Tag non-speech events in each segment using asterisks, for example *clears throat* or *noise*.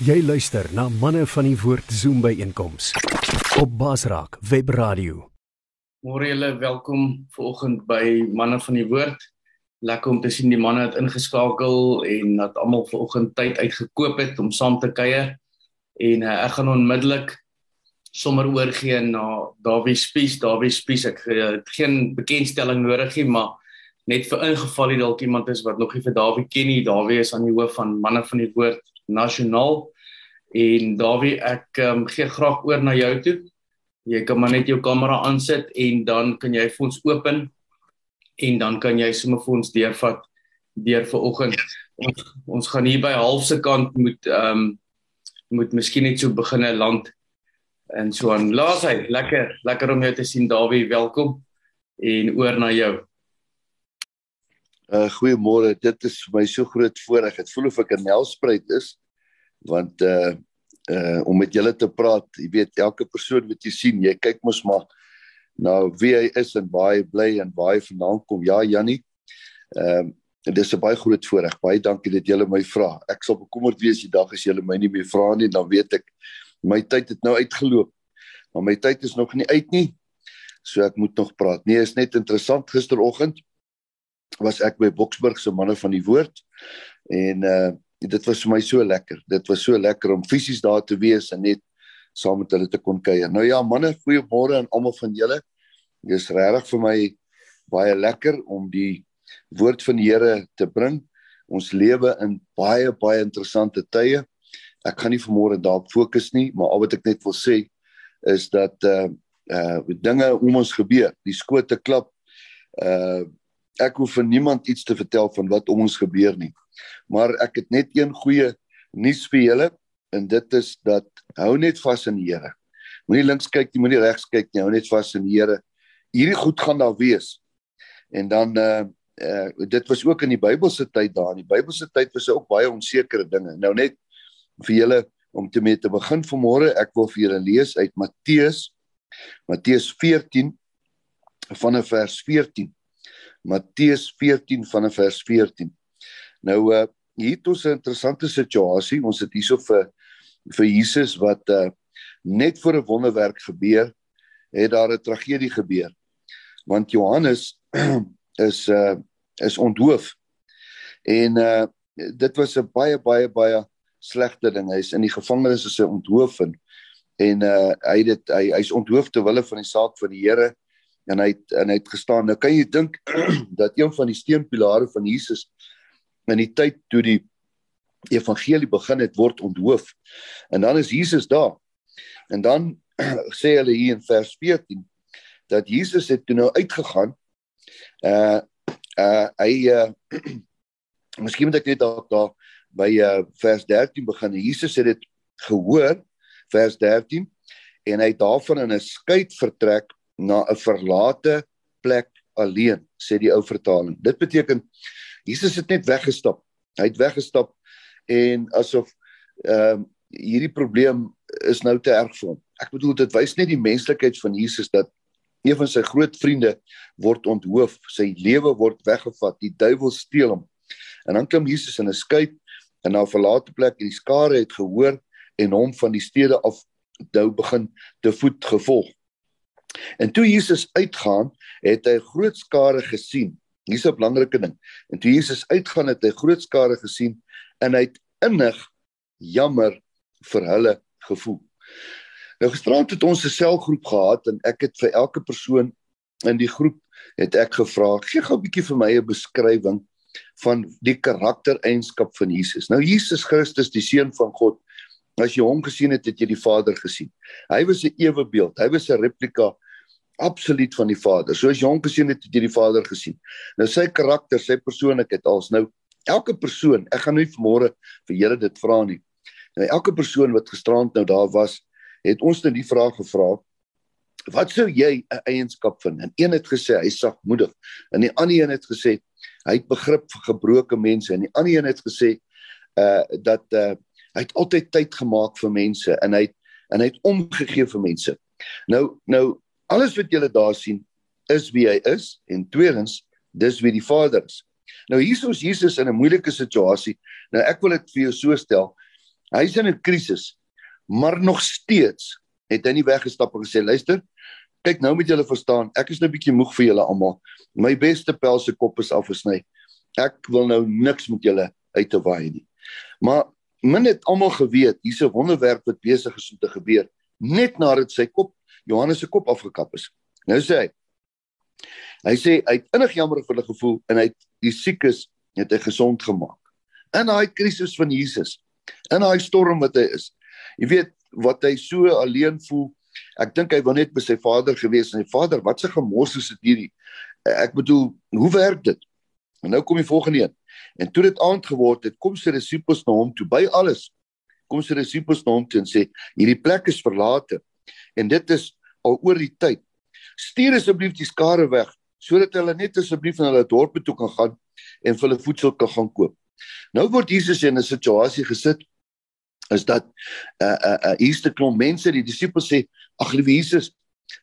Jy luister na manne van die woord Zoom by einkoms op Basraak Web Radio. Môre julle welkom vanoggend by manne van die woord. Lekker om te sien die manne het ingeskakel en dat almal vanoggend tyd uitgekoop het om saam te kuier. En uh, ek gaan onmiddellik sommer oorgee na Dawie Spies. Dawie Spies, ek het geen bekendstelling nodig nie, maar net vir ingeval jy dalk iemand is wat nog nie vir Dawie ken nie. Dawie is aan die hoof van manne van die woord nasionaal. En Dawie, ek um, gee graag oor na jou toe. Jy kan maar net jou kamera aansit en dan kan jy vir ons open en dan kan jy sommer vir ons deurvat deur vanoggend. Ons ons gaan hier by halfse kant moet ehm um, moet miskien net so beginne land en so aan. Laat hy lekker, lekker om jou te sien Dawie. Welkom en oor na jou. Uh goeiemôre. Dit is vir my so groot voorreg. Dit voel of ek 'n nelspruit is want uh uh om met julle te praat. Jy weet elke persoon wat jy sien, jy kyk mos maar na wie hy is en waar hy bly en waar hy vandaan kom. Ja, Jannie. Ehm uh, dit is 'n baie groot voorreg. Baie dankie dat julle my vra. Ek sal bekommerd wees die dag as julle my nie meer vra nie, dan weet ek my tyd het nou uitgeloop. Maar my tyd is nog nie uit nie. So ek moet nog praat. Nee, is net interessant gisteroggend was ek by Boksburg se manne van die woord en uh dit was vir my so lekker. Dit was so lekker om fisies daar te wees en net saam met hulle te kon kuier. Nou ja, manne, goeiemôre aan almal van julle. Dit is regtig vir my baie lekker om die woord van die Here te bring. Ons lewe in baie baie interessante tye. Ek gaan nie vanmôre daarop fokus nie, maar al wat ek net wil sê is dat uh uh dinge om ons gebeur, die skote klap. Uh ek hoef vir niemand iets te vertel van wat om ons gebeur nie. Maar ek het net een goeie nuus vir julle en dit is dat hou net vas in die Here. Moenie links kyk nie, moenie regs kyk nie, hou net vas in die Here. Hierdie goed gaan daar wees. En dan uh uh dit was ook in die Bybelse tyd daar. In die Bybelse tyd was ook baie onsekere dinge. Nou net vir julle om te mee te begin vanmôre, ek wil vir julle lees uit Matteus Matteus 14 vanaf vers 14. Matteus 14 vanaf vers 14. Nou uh hier het ons 'n interessante situasie. Ons het hierso vir vir Jesus wat uh net voor 'n wonderwerk gebeur, het daar 'n tragedie gebeur. Want Johannes *clears throat* is uh is onthoof. En uh dit was 'n baie baie baie slegte ding. Hy's in die gevangenis as 'n onthoof en en uh hy dit hy hy's onthoof ter wille van die saak van die Here en hy het, en hy het gestaan. Nou kan jy dink *clears throat* dat een van die steunpilare van Jesus in die tyd toe die evangelie begin het word onthoof. En dan is Jesus daar. En dan *clears throat* sê hulle hier in vers 14 dat Jesus het toe nou uitgegaan. Uh uh hy uh *clears throat* Miskien moet ek net daar, daar by uh vers 13 begin. Jesus het dit gehoor vers 13 en hy het daarvan in 'n skei vertrek na 'n verlate plek alleen, sê die ou vertaling. Dit beteken Jesus het net weggestap. Hy het weggestap en asof ehm uh, hierdie probleem is nou te erg vir hom. Ek bedoel dit wys net die menslikheid van Jesus dat een van sy groot vriende word onthoof, sy lewe word weggevat, die duiwel steel hom. En dan klim Jesus in 'n skei en na 'n verlate plek en die skare het gehoor en hom van die stede af nou begin te voet gevolg. En toe Jesus uitgaan, het hy groot skare gesien. Hier's 'n belangrike ding. En toe Jesus uitgaan, het hy groot skare gesien en hy het innig jammer vir hulle gevoel. Nou gisterand het ons 'n selgroep gehad en ek het vir elke persoon in die groep het ek gevra, gee gou 'n bietjie vir my 'n beskrywing van die karaktereienskap van Jesus. Nou Jesus Christus, die seun van God, As jy hom gesien het, het jy die Vader gesien. Hy was 'n ewe beeld. Hy was 'n replika absoluut van die Vader. So as jy hom gesien het, het jy die Vader gesien. Nou sy karakter, sy persoonlikheid als nou elke persoon, ek gaan nou nie vanmôre vir julle dit vra nie. Nou elke persoon wat gisterand nou daar was, het ons net die vraag gevra: Wat sou jy 'n eienskap vind? En een het gesê hy sagmoedig, en die ander een het gesê hy het begrip vir gebroke mense en die ander een het gesê uh dat uh Hy het altyd tyd gemaak vir mense en hy het en hy het omgegee vir mense. Nou nou alles wat julle daar sien is wie hy is en tweedens dis wie die Vader is. Nou hier is Jesus in 'n moeilike situasie. Nou ek wil dit vir jou so stel. Hy's in 'n krisis, maar nog steeds het hy nie weggestap en gesê luister, kyk nou moet julle verstaan, ek is nou bietjie moeg vir julle almal. My beste pelse kop is afgesny. Ek wil nou niks met julle uit te waai nie. Maar min het almal geweet hier's 'n wonderwerk wat besig is om te gebeur net nadat sy kop Johannes se kop afgekap is. Nou sê hy hy sê hy het innig jammer vir hulle gevoel en hy het die siekes het hy gesond gemaak. In daai krisis van Jesus, in daai storm wat hy is. Jy weet wat hy so alleen voel. Ek dink hy wou net by sy vader gewees en sy vader, wat se gemors is dit hierdie? Ek bedoel, hoe werk dit? En nou kom die volgende een. En toe dit aand geword het, kom sy disippels na hom toe by alles. Kom sy disippels na hom toe en sê: "Hierdie plek is verlate en dit is al oor die tyd. Stuur asseblief die skare weg sodat hulle net asseblief na hulle dorpe toe kan gaan en vir hulle voedsel kan gaan koop." Nou word Jesus in 'n situasie gesit is dat uh uh, uh hier's 'n klomp mense, die disippels sê: "Ag liewe Jesus,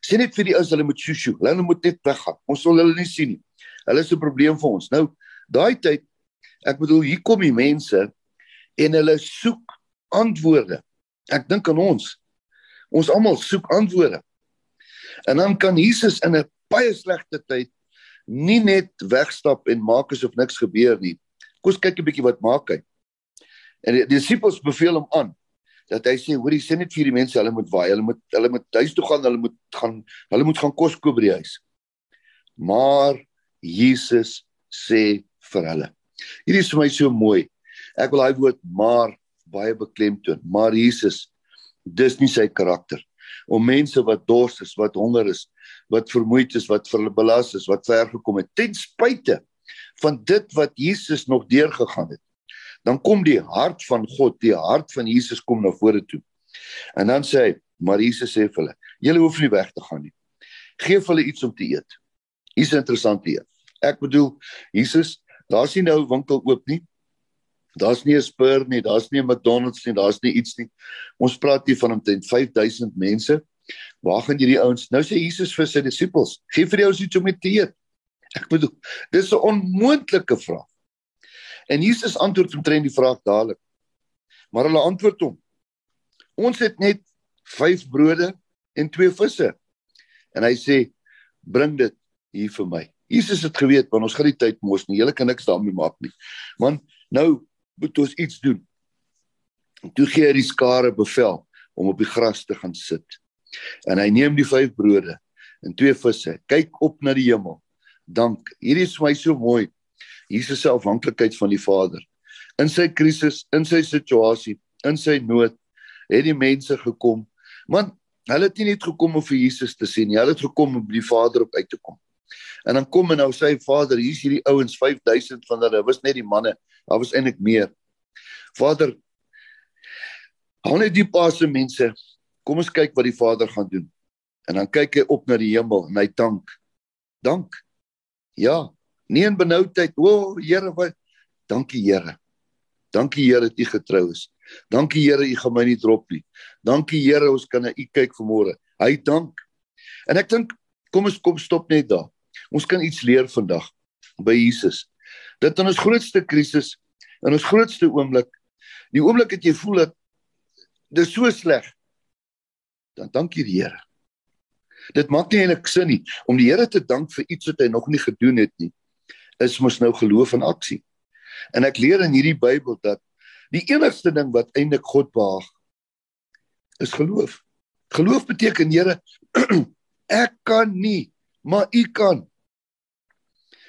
sê net vir die ouens hulle moet shoo, hulle moet net weggaan. Ons wil hulle nie sien nie. Hulle is 'n probleem vir ons." Nou, daai tyd Ek bedoel hier kom die mense en hulle soek antwoorde. Ek dink aan ons. Ons almal soek antwoorde. En dan kan Jesus in 'n baie slegte tyd nie net wegstap en maak asof niks gebeur nie. Kom ons kyk 'n bietjie wat maak hy. En die disippels beveel hom aan dat hy sê hoorie sê net vir die mense hulle moet waai, hulle moet hulle moet huis toe gaan, hulle moet gaan hulle moet gaan kos koop by die huis. Maar Jesus sê vir hulle Hierdie is vir my so mooi. Ek wil daai woord maar baie beklemtoon. Maar Jesus, dis nie sy karakter om mense wat dors is, wat honger is, wat vermoeid is, wat verbelas is, wat ver gekom het, ten spyte van dit wat Jesus nog deurgegaan het. Dan kom die hart van God, die hart van Jesus kom na vore toe. En dan sê hy, maar Jesus sê vir hulle, julle hoef nie weg te gaan nie. Geef hulle iets om te eet. Hier's 'n interessante een. Ek bedoel, Jesus Daar's nie nou winkel oop nie. Daar's nie 'n Spur nie, daar's nie 'n McDonald's nie, daar's nie iets nie. Ons praat hier van omtrent 5000 mense. Waar gaan hierdie ouens? Nou sê Jesus vir sy disippels: "Gee vir jou iets om te eet." Ek bedoel, dis 'n onmoontlike vraag. En Jesus antwoord omtrent die vraag dadelik. Maar hulle antwoord hom: "Ons het net 5 brode en 2 visse." En hy sê: "Bring dit hier vir my." Jesus het geweet want ons gaan die tyd mos nie. Julle kan niks daarmee maak nie. Want nou moet ons iets doen. En toe gee hy die skare bevel om op die gras te gaan sit. En hy neem die vyf brode en twee visse. Kyk op na die hemel. Dank. Hierdie is vir my so mooi. Jesus se afhanklikheid van die Vader. In sy krisis, in sy situasie, in sy nood het die mense gekom. Man, hulle het nie net gekom om vir Jesus te sien nie. Hulle het gekom om by die Vader op uit te kom. En dan kom en nou sê Vader, hier's hierdie ouens 5000 van hulle, was net die manne, daar was eintlik meer. Vader, hou net die paar se mense. Kom ons kyk wat die Vader gaan doen. En dan kyk hy op na die hemel en hy dank. Dank. Ja, nie in benoudheid. O, oh, Here, wat dankie Here. Dankie Here dat U getrou is. Dankie Here, U gaan my nie drop nie. Dankie Here, ons kan na U kyk vanmôre. Hy dank. En ek dink kom ons kom stop net daar. Ons kan iets leer vandag by Jesus. Dat in ons grootste krisis, in ons grootste oomblik, die oomblik dat jy voel dat dit so sleg, dan dankie die Here. Dit maak nie eintlik sin nie om die Here te dank vir iets wat hy nog nie gedoen het nie. Is mos nou geloof en aksie. En ek leer in hierdie Bybel dat die enigste ding wat eintlik God behaag is geloof. Geloof beteken Here *clears throat* ek kan nie, maar U kan.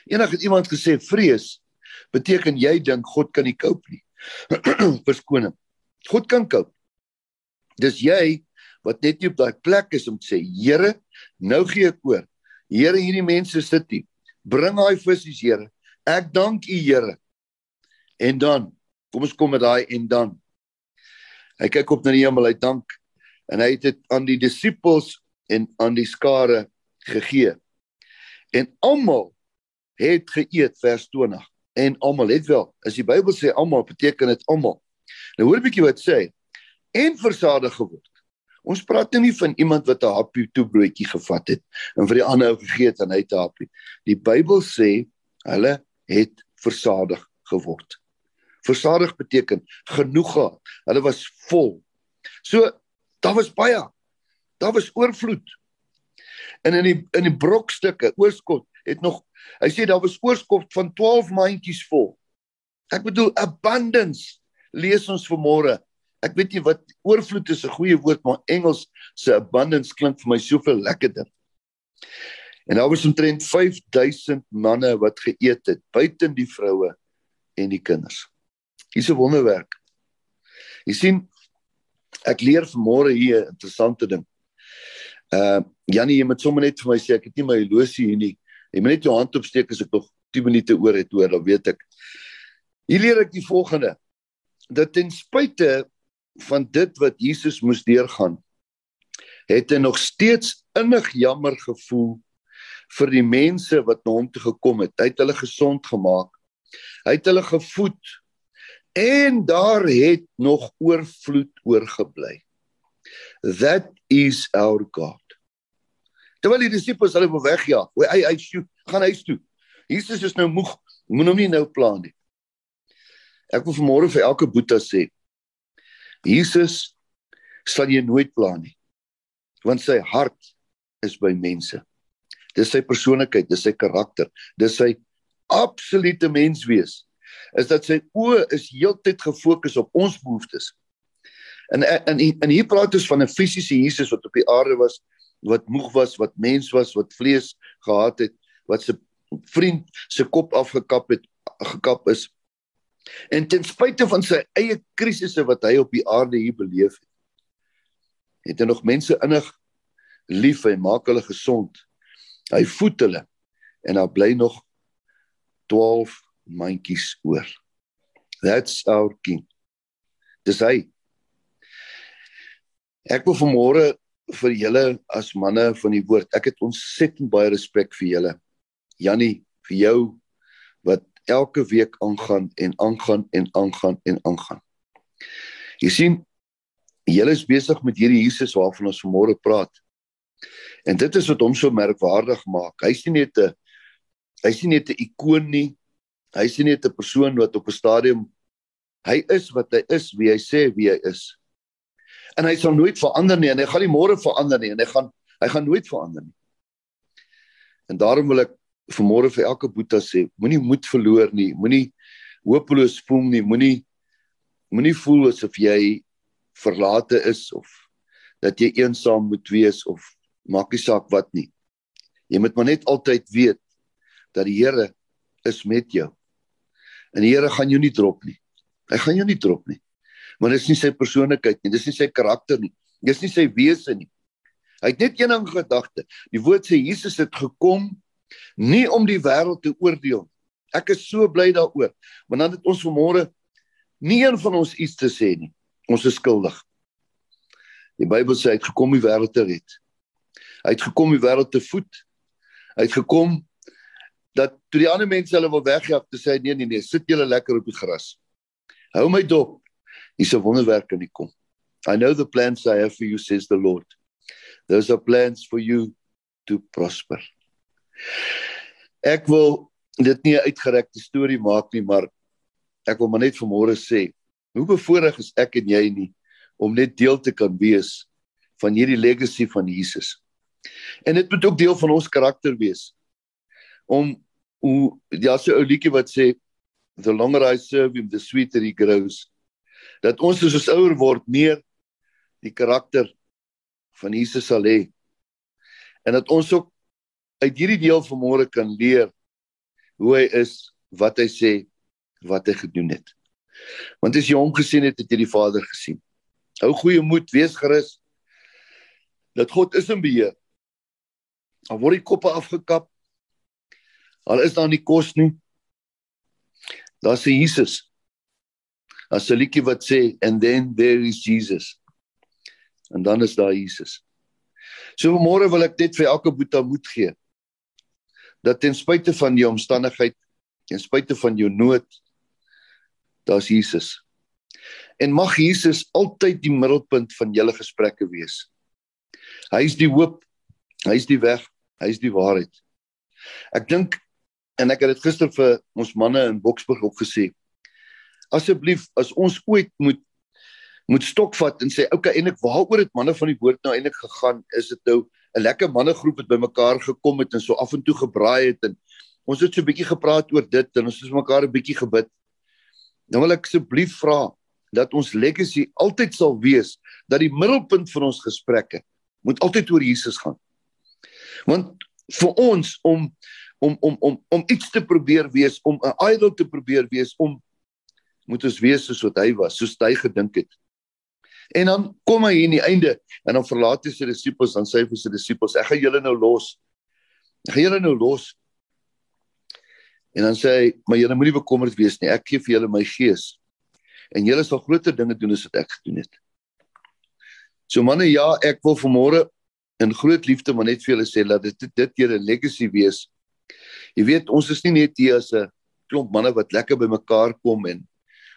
Eendag het iemand gesê vrees beteken jy dink God kan nie koop nie. *clears throat* Verskoning. God kan koop. Dis jy wat net nie op daai plek is om te sê Here, nou gee ek oor. Here, hierdie mense sit hier. Bring daai visse, Here. Ek dank U, Here. En dan, kom ons kom met daai en dan. Hy kyk op na die hemel, hy dank en hy het dit aan die disippels en aan die skare gegee. En almal het geëet vers 20 en almal het wel as die Bybel sê almal beteken dit almal nou hoor 'n bietjie wat sê en versadig geword ons praat nou nie van iemand wat 'n happie toe broodjie gevat het en vir die ander ou gegee het en hy het 'n happie die Bybel sê hulle het versadig geword Versadig beteken genoeg gehad. Hulle was vol. So daar was baie. Daar was oorvloed. En in die in die brokstukke oorskot het nog hy sê daar was oorskot van 12 mandjies vol. Ek bedoel abundance lees ons vanmôre. Ek weet nie wat oorvloed is 'n goeie woord maar Engels se abundance klink vir my soveel lekkerder. En daar was omtrent 5000 manne wat geëet het, buiten die vroue en die kinders. Hier's 'n wonderwerk. Jy sien ek leer vanmôre hier 'n interessante ding. Uh Janie, jy moet sommer net vir my sê ek het nie my horlosie hier nie. Jy moet net jou hand opsteek as ek nog 10 minute oor het hoor, dan weet ek. Hier leer ek die volgende dat ten spyte van dit wat Jesus moes deurgaan, het hy nog steeds innig jammer gevoel vir die mense wat na hom toe gekom het. Hy het hulle gesond gemaak. Hy het hulle gevoed en daar het nog oorvloed oorgebly. That is our God. Terwyl die disippels hulle op weg ja, hy hy sjoe, gaan huis toe. Jesus is nou moeg, moet hom nie nou pla nie. Ek wil vanmôre vir elke boeta sê, Jesus sal jy nooit pla nie. Want sy hart is by mense. Dis sy persoonlikheid, dis sy karakter, dis sy absolute menswees. Is dat sy oë is heeltyd gefokus op ons behoeftes. En en en hier praat ons van 'n fisiese Jesus wat op die aarde was, wat moeg was, wat mens was, wat vlees gehad het, wat se vriend se kop afgekap het, gekap is. En ten spyte van sy eie krisisse wat hy op die aarde hier beleef het, het hy nog mense innig lief en maak hulle gesond. Hy voed hulle en daar bly nog 12 mandjies oor. That's our king. Dis hy. Ek wil vanmôre vir julle as manne van die woord, ek het ontsettend baie respek vir julle. Jannie, vir jou wat elke week aangaan en aangaan en aangaan en aangaan. Jy sien, julle is besig met hierdie Jesus waarvan ons vanmôre praat. En dit is wat hom so merkwaardig maak. Hy's nie net 'n hy's nie net 'n ikoon nie. Hy's nie net 'n persoon wat op 'n stadium hy is wat hy is, wie hy sê wie hy is. En hy sal nooit verander nie en hy gaan nie môre verander nie en hy gaan hy gaan nooit verander nie. En daarom wil ek vanmôre vir elke boeta sê, moenie moed verloor nie, moenie hopeloos voel nie, moenie moenie voel asof jy verlate is of dat jy eensaam moet wees of maak nie saak wat nie. Jy moet maar net altyd weet dat die Here is met jou. En die Here gaan jou nie drop nie. Hy gaan jou nie drop nie. Maar dit is nie sy persoonlikheid nie, dis nie sy karakter nie. Dis nie sy wese nie. Hy het net een ding gedagte. Die woord sê Jesus het gekom nie om die wêreld te oordeel. Ek is so bly daaroor. Want dan het ons vanmôre nie een van ons iets te sê nie. Ons is skuldig. Die Bybel sê hy het gekom om die wêreld te red. Hy het gekom die wêreld te voed. Hy het gekom dat toe die ander mense hulle wil wegjaag, te sê nee nee nee, sit julle lekker op die gras. Hou my dop. Hier's 'n wonderwerk aan die kom. I know the plans I have for you says the Lord. Those are plans for you to prosper. Ek wil dit nie 'n uitgerekte storie maak nie, maar ek wil maar net vanmôre sê, hoe bevoorreg is ek en jy nie om net deel te kan wees van hierdie legacy van Jesus. En dit moet ook deel van ons karakter wees. Om hoe ja so 'n liedjie wat sê the longer I serve him the sweeter he grows. Dat ons soos ouer word meer die karakter van Jesus sal hê. En dat ons ook uit hierdie deel van môre kan leer hoe hy is, wat hy sê, wat hy gedoen het. Want as jy hom gesien het, het jy die Vader gesien. Hou goeie moed, wees gerus dat God is in beheer. Al word die koppe afgekap. Al is daar nie kos nie. Daar's Jesus. As 'n liedjie wat sê and then there is Jesus. En dan is daar Jesus. So môre wil ek net vir elke boeta moed gee. Dat ten spyte van jou omstandigheid, ten spyte van jou nood, daar's Jesus. En mag Jesus altyd die middelpunt van julle gesprekke wees. Hy is die hoop Hy is die weg, hy is die waarheid. Ek dink en ek het dit gister vir ons manne in Boksburg ook gesê. Asseblief as ons ooit moet moet stokvat en sê okay en ek waaroor het manne van die woord nou eintlik gegaan is dit nou 'n lekker mannegroep het bymekaar gekom het en so af en toe gebraai het en ons het so 'n bietjie gepraat oor dit en ons het mekaar 'n bietjie gebid. Nou wil ek asseblief vra dat ons legacy altyd sal wees dat die middelpunt van ons gesprekke moet altyd oor Jesus gaan. Want vir ons om om om om om iets te probeer wees om 'n idol te probeer wees om moet ons wees soos wat hy was soos hy gedink het En dan kom hy in die einde en dan verlaat hy sy disippels dan sê hy vir sy disippels ek gaan julle nou los. Ek gaan julle nou los. En dan sê hy maar julle moenie bekommerd wees nie. Ek gee vir julle my gees. En julle sal groter dinge doen as wat ek gedoen het. So manne ja, ek wil vanmôre in groot liefde maar net vir julle sê dat dit dit julle legacy wees. Jy weet ons is nie net hier as 'n klomp manne wat lekker bymekaar kom en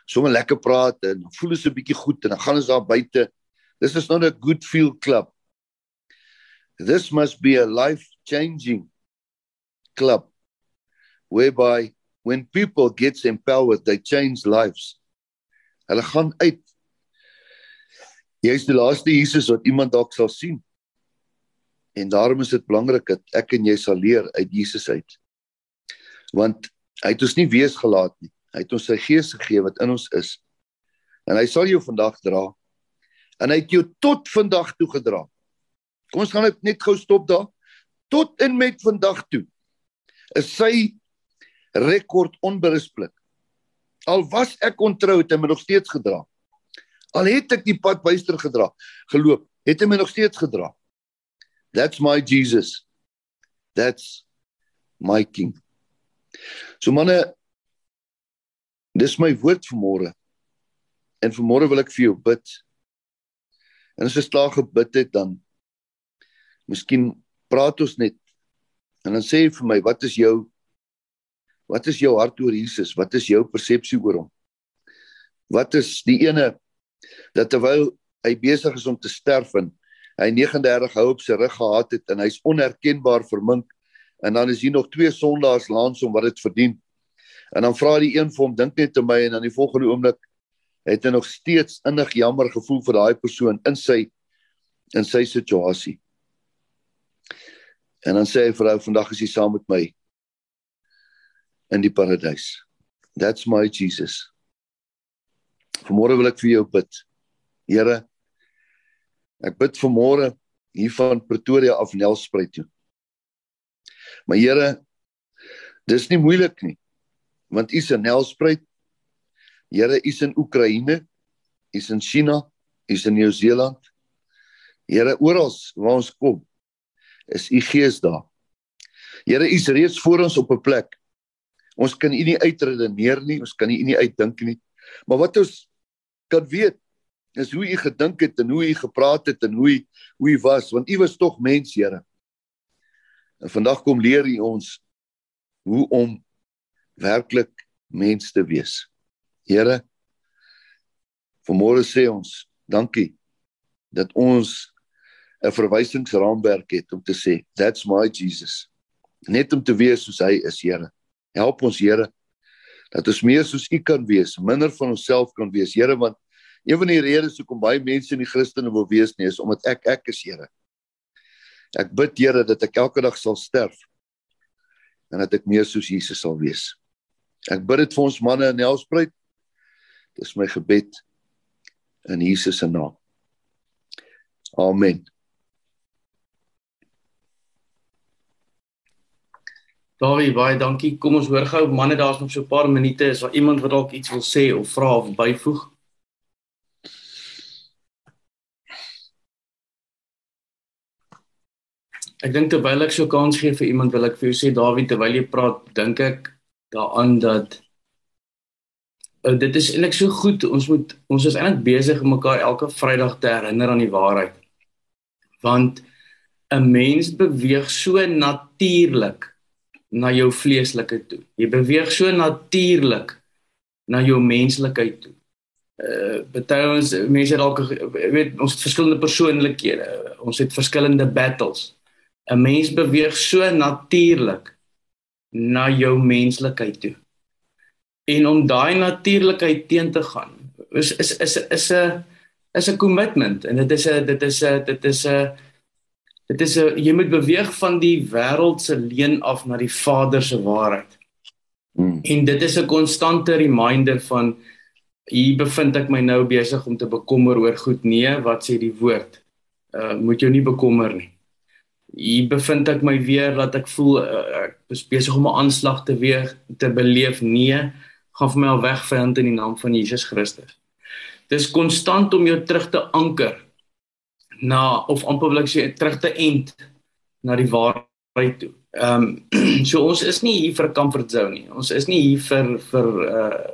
sommer lekker praat en voel ons 'n bietjie goed en dan gaan ons daar buite. This is not a good feel club. This must be a life changing club whereby when people gets empowered they change lives. Hulle gaan uit. Jy's die laaste Jesus wat iemand dalk sal sien. En daarom is dit belangrik dat ek en jy sal leer uit Jesus uit. Want hy het ons nie wees gelaat nie. Hy het ons sy gees gegee wat in ons is. En hy sal jou vandag dra. En hy het jou tot vandag toe gedra. Kom ons gaan net gou stop daar. Tot en met vandag toe is sy rekord onberispelik. Al was ek ontrou het hy my nog steeds gedra. Al het ek die pad byster gedra, geloop, het hy my nog steeds gedra. That's my Jesus. That's my king. So manne, Dis my woord vir môre. En vir môre wil ek vir jou bid. En as jy slaag gebid het dan miskien praat ons net en dan sê jy vir my wat is jou wat is jou hart oor Jesus? Wat is jou persepsie oor hom? Wat is die ene dat terwyl hy besig is om te sterf en hy 39 hou op sy rug gehad het en hy's onherkenbaar vermink en dan is hier nog twee sondaars langs hom wat dit verdien En dan vra die een vir hom, dink net aan my en dan die volgende oomblik het hy nog steeds innig jammer gevoel vir daai persoon in sy in sy situasie. En dan sê hy vir hom, vandag is jy saam met my in die paradys. That's my Jesus. Vanmôre wil ek vir jou bid. Here, ek bid vanmôre hier van Pretoria af Nelspruit toe. Maar Here, dis nie moeilik nie want u is in Nelspruit. Here, u is in Oekraïne, u is in China, u is in Nieu-Seeland. Here, oral waar ons kom, is u gees daar. Here, u is reeds voor ons op 'n plek. Ons kan u nie uitredeneer nie, ons kan u nie uitdink nie. Maar wat ons kan weet is hoe u gedink het en hoe u gepraat het en hoe u hoe u was, want u was tog mens, Here. En vandag kom leer u ons hoe om werklik mens te wees. Here, vanmôre sê ons dankie dat ons 'n verwysingsraamwerk het om te sê that's my Jesus. Net om te wees soos hy is, Here. Help ons, Here, dat ons meer soos U kan wees, minder van onsself kan wees, Here, want een van die redes hoekom baie mense nie Christene wil wees nie, is omdat ek ek is, Here. Ek bid, Here, dat ek elke dag sal sterf en dat ek meer soos Jesus sal wees. Ek bid dit vir ons manne in Helspruit. Dis my gebed in Jesus se naam. Amen. Dawie, baie dankie. Kom ons hoor gou manne, daar's nog so 'n paar minute. Is daar iemand wat dalk iets wil sê of vra of byvoeg? Ek dink terwyl ek so kans gee vir iemand, wil ek vir jou sê Dawie, terwyl jy praat, dink ek daaraan dat uh, dit is eintlik so goed ons moet ons is eintlik besig om mekaar elke Vrydag te herinner aan die waarheid. Want 'n mens beweeg so natuurlik na jou vleeslike toe. Jy beweeg so natuurlik na jou menslikheid toe. Uh baie ons mense dalk weet ons het verskillende persoonlikhede. Ons het verskillende battles. 'n mens beweeg so natuurlik na jou menslikheid toe. en om daai natuurlikheid teen te gaan is is is is 'n is 'n commitment en dit is 'n dit is 'n dit is 'n dit is 'n jy moet beweeg van die wêreld se leuen af na die Vader se waarheid. Hmm. En dit is 'n konstante reminder van hier bevind ek my nou besig om te bekommer oor goed nee, wat sê die woord? Uh moet jou nie bekommer nie hier bevind ek my weer dat ek voel uh, ek is besig om 'n aanslag te weer te beleef. Nee gaan vir my al weg vyand in die naam van Jesus Christus. Dis konstant om jou terug te anker na of amper wil ek sê terug te end na die waarheid toe. Ehm um, *clears throat* so ons is nie hier vir 'n comfort zone nie. Ons is nie hier vir vir uh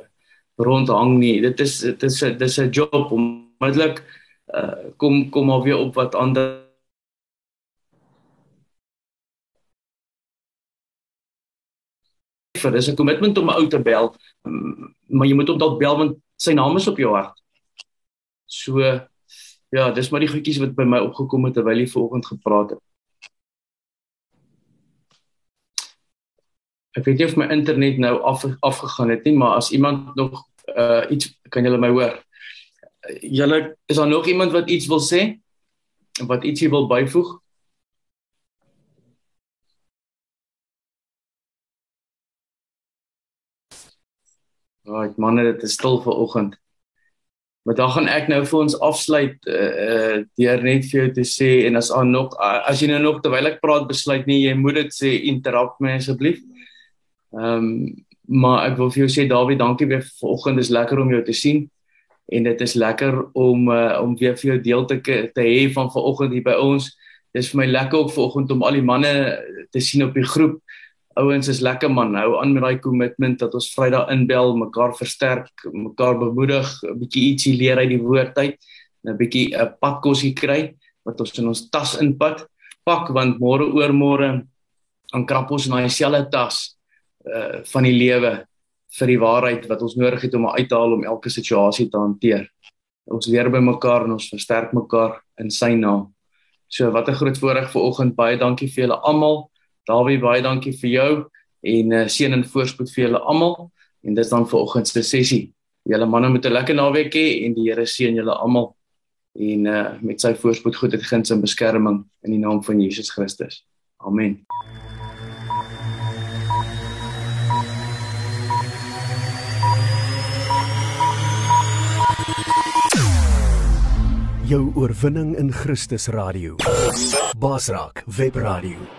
rondhang nie. Dit is dit is dit is 'n job om onmiddellik uh, kom kom alweer op wat ander vir dis 'n kommitment om 'n ou te bel maar jy moet hom dalk bel want sy naam is op jou hart. So ja, dis maar die goedjies wat by my opgekom het terwyl jy vanoggend gepraat het. Ek weet nie of my internet nou af afgegaan het nie, maar as iemand nog uh iets kan julle my hoor. Julle is daar nog iemand wat iets wil sê? Wat ietsie wil byvoeg? Right manne, dit is stil vir oggend. Maar dan gaan ek nou vir ons afsluit uh uh deur net vir jou te sê en as aan nog as jy nou nog terwyl ek praat besluit nie jy moet dit sê interrupt my asseblief. Ehm um, maar ek wil vir jou sê Dawie, dankie weer vanoggend. Dis lekker om jou te sien en dit is lekker om uh om weer vir jou deel te te hê van vanoggend hier by ons. Dis vir my lekker ook vanoggend om al die manne te sien op die groep ouens is lekker man. Hou aan met daai commitment dat ons Vrydag inbel mekaar versterk mekaar bemoedig 'n bietjie ietsie leer uit die woord uit 'n bietjie 'n padkosie kry wat ons in ons tas inpat pak want môre oor môre dan krap ons in daai selfde tas uh van die lewe vir die waarheid wat ons nodig het om uit te haal om elke situasie te hanteer. Ons leer by mekaar en ons versterk mekaar in sy naam. So wat 'n groot voorreg vir oggend. Baie dankie vir julle almal Dawie, baie dankie vir jou en uh, seën en voorspoed vir julle almal. En dis dan vir oggend se sessie. Julle manne moet 'n lekker naweek hê en die Here seën julle almal en uh, met sy voorspoed goedheid guns en beskerming in die naam van Jesus Christus. Amen. Jou oorwinning in Christus radio. Basraak web radio.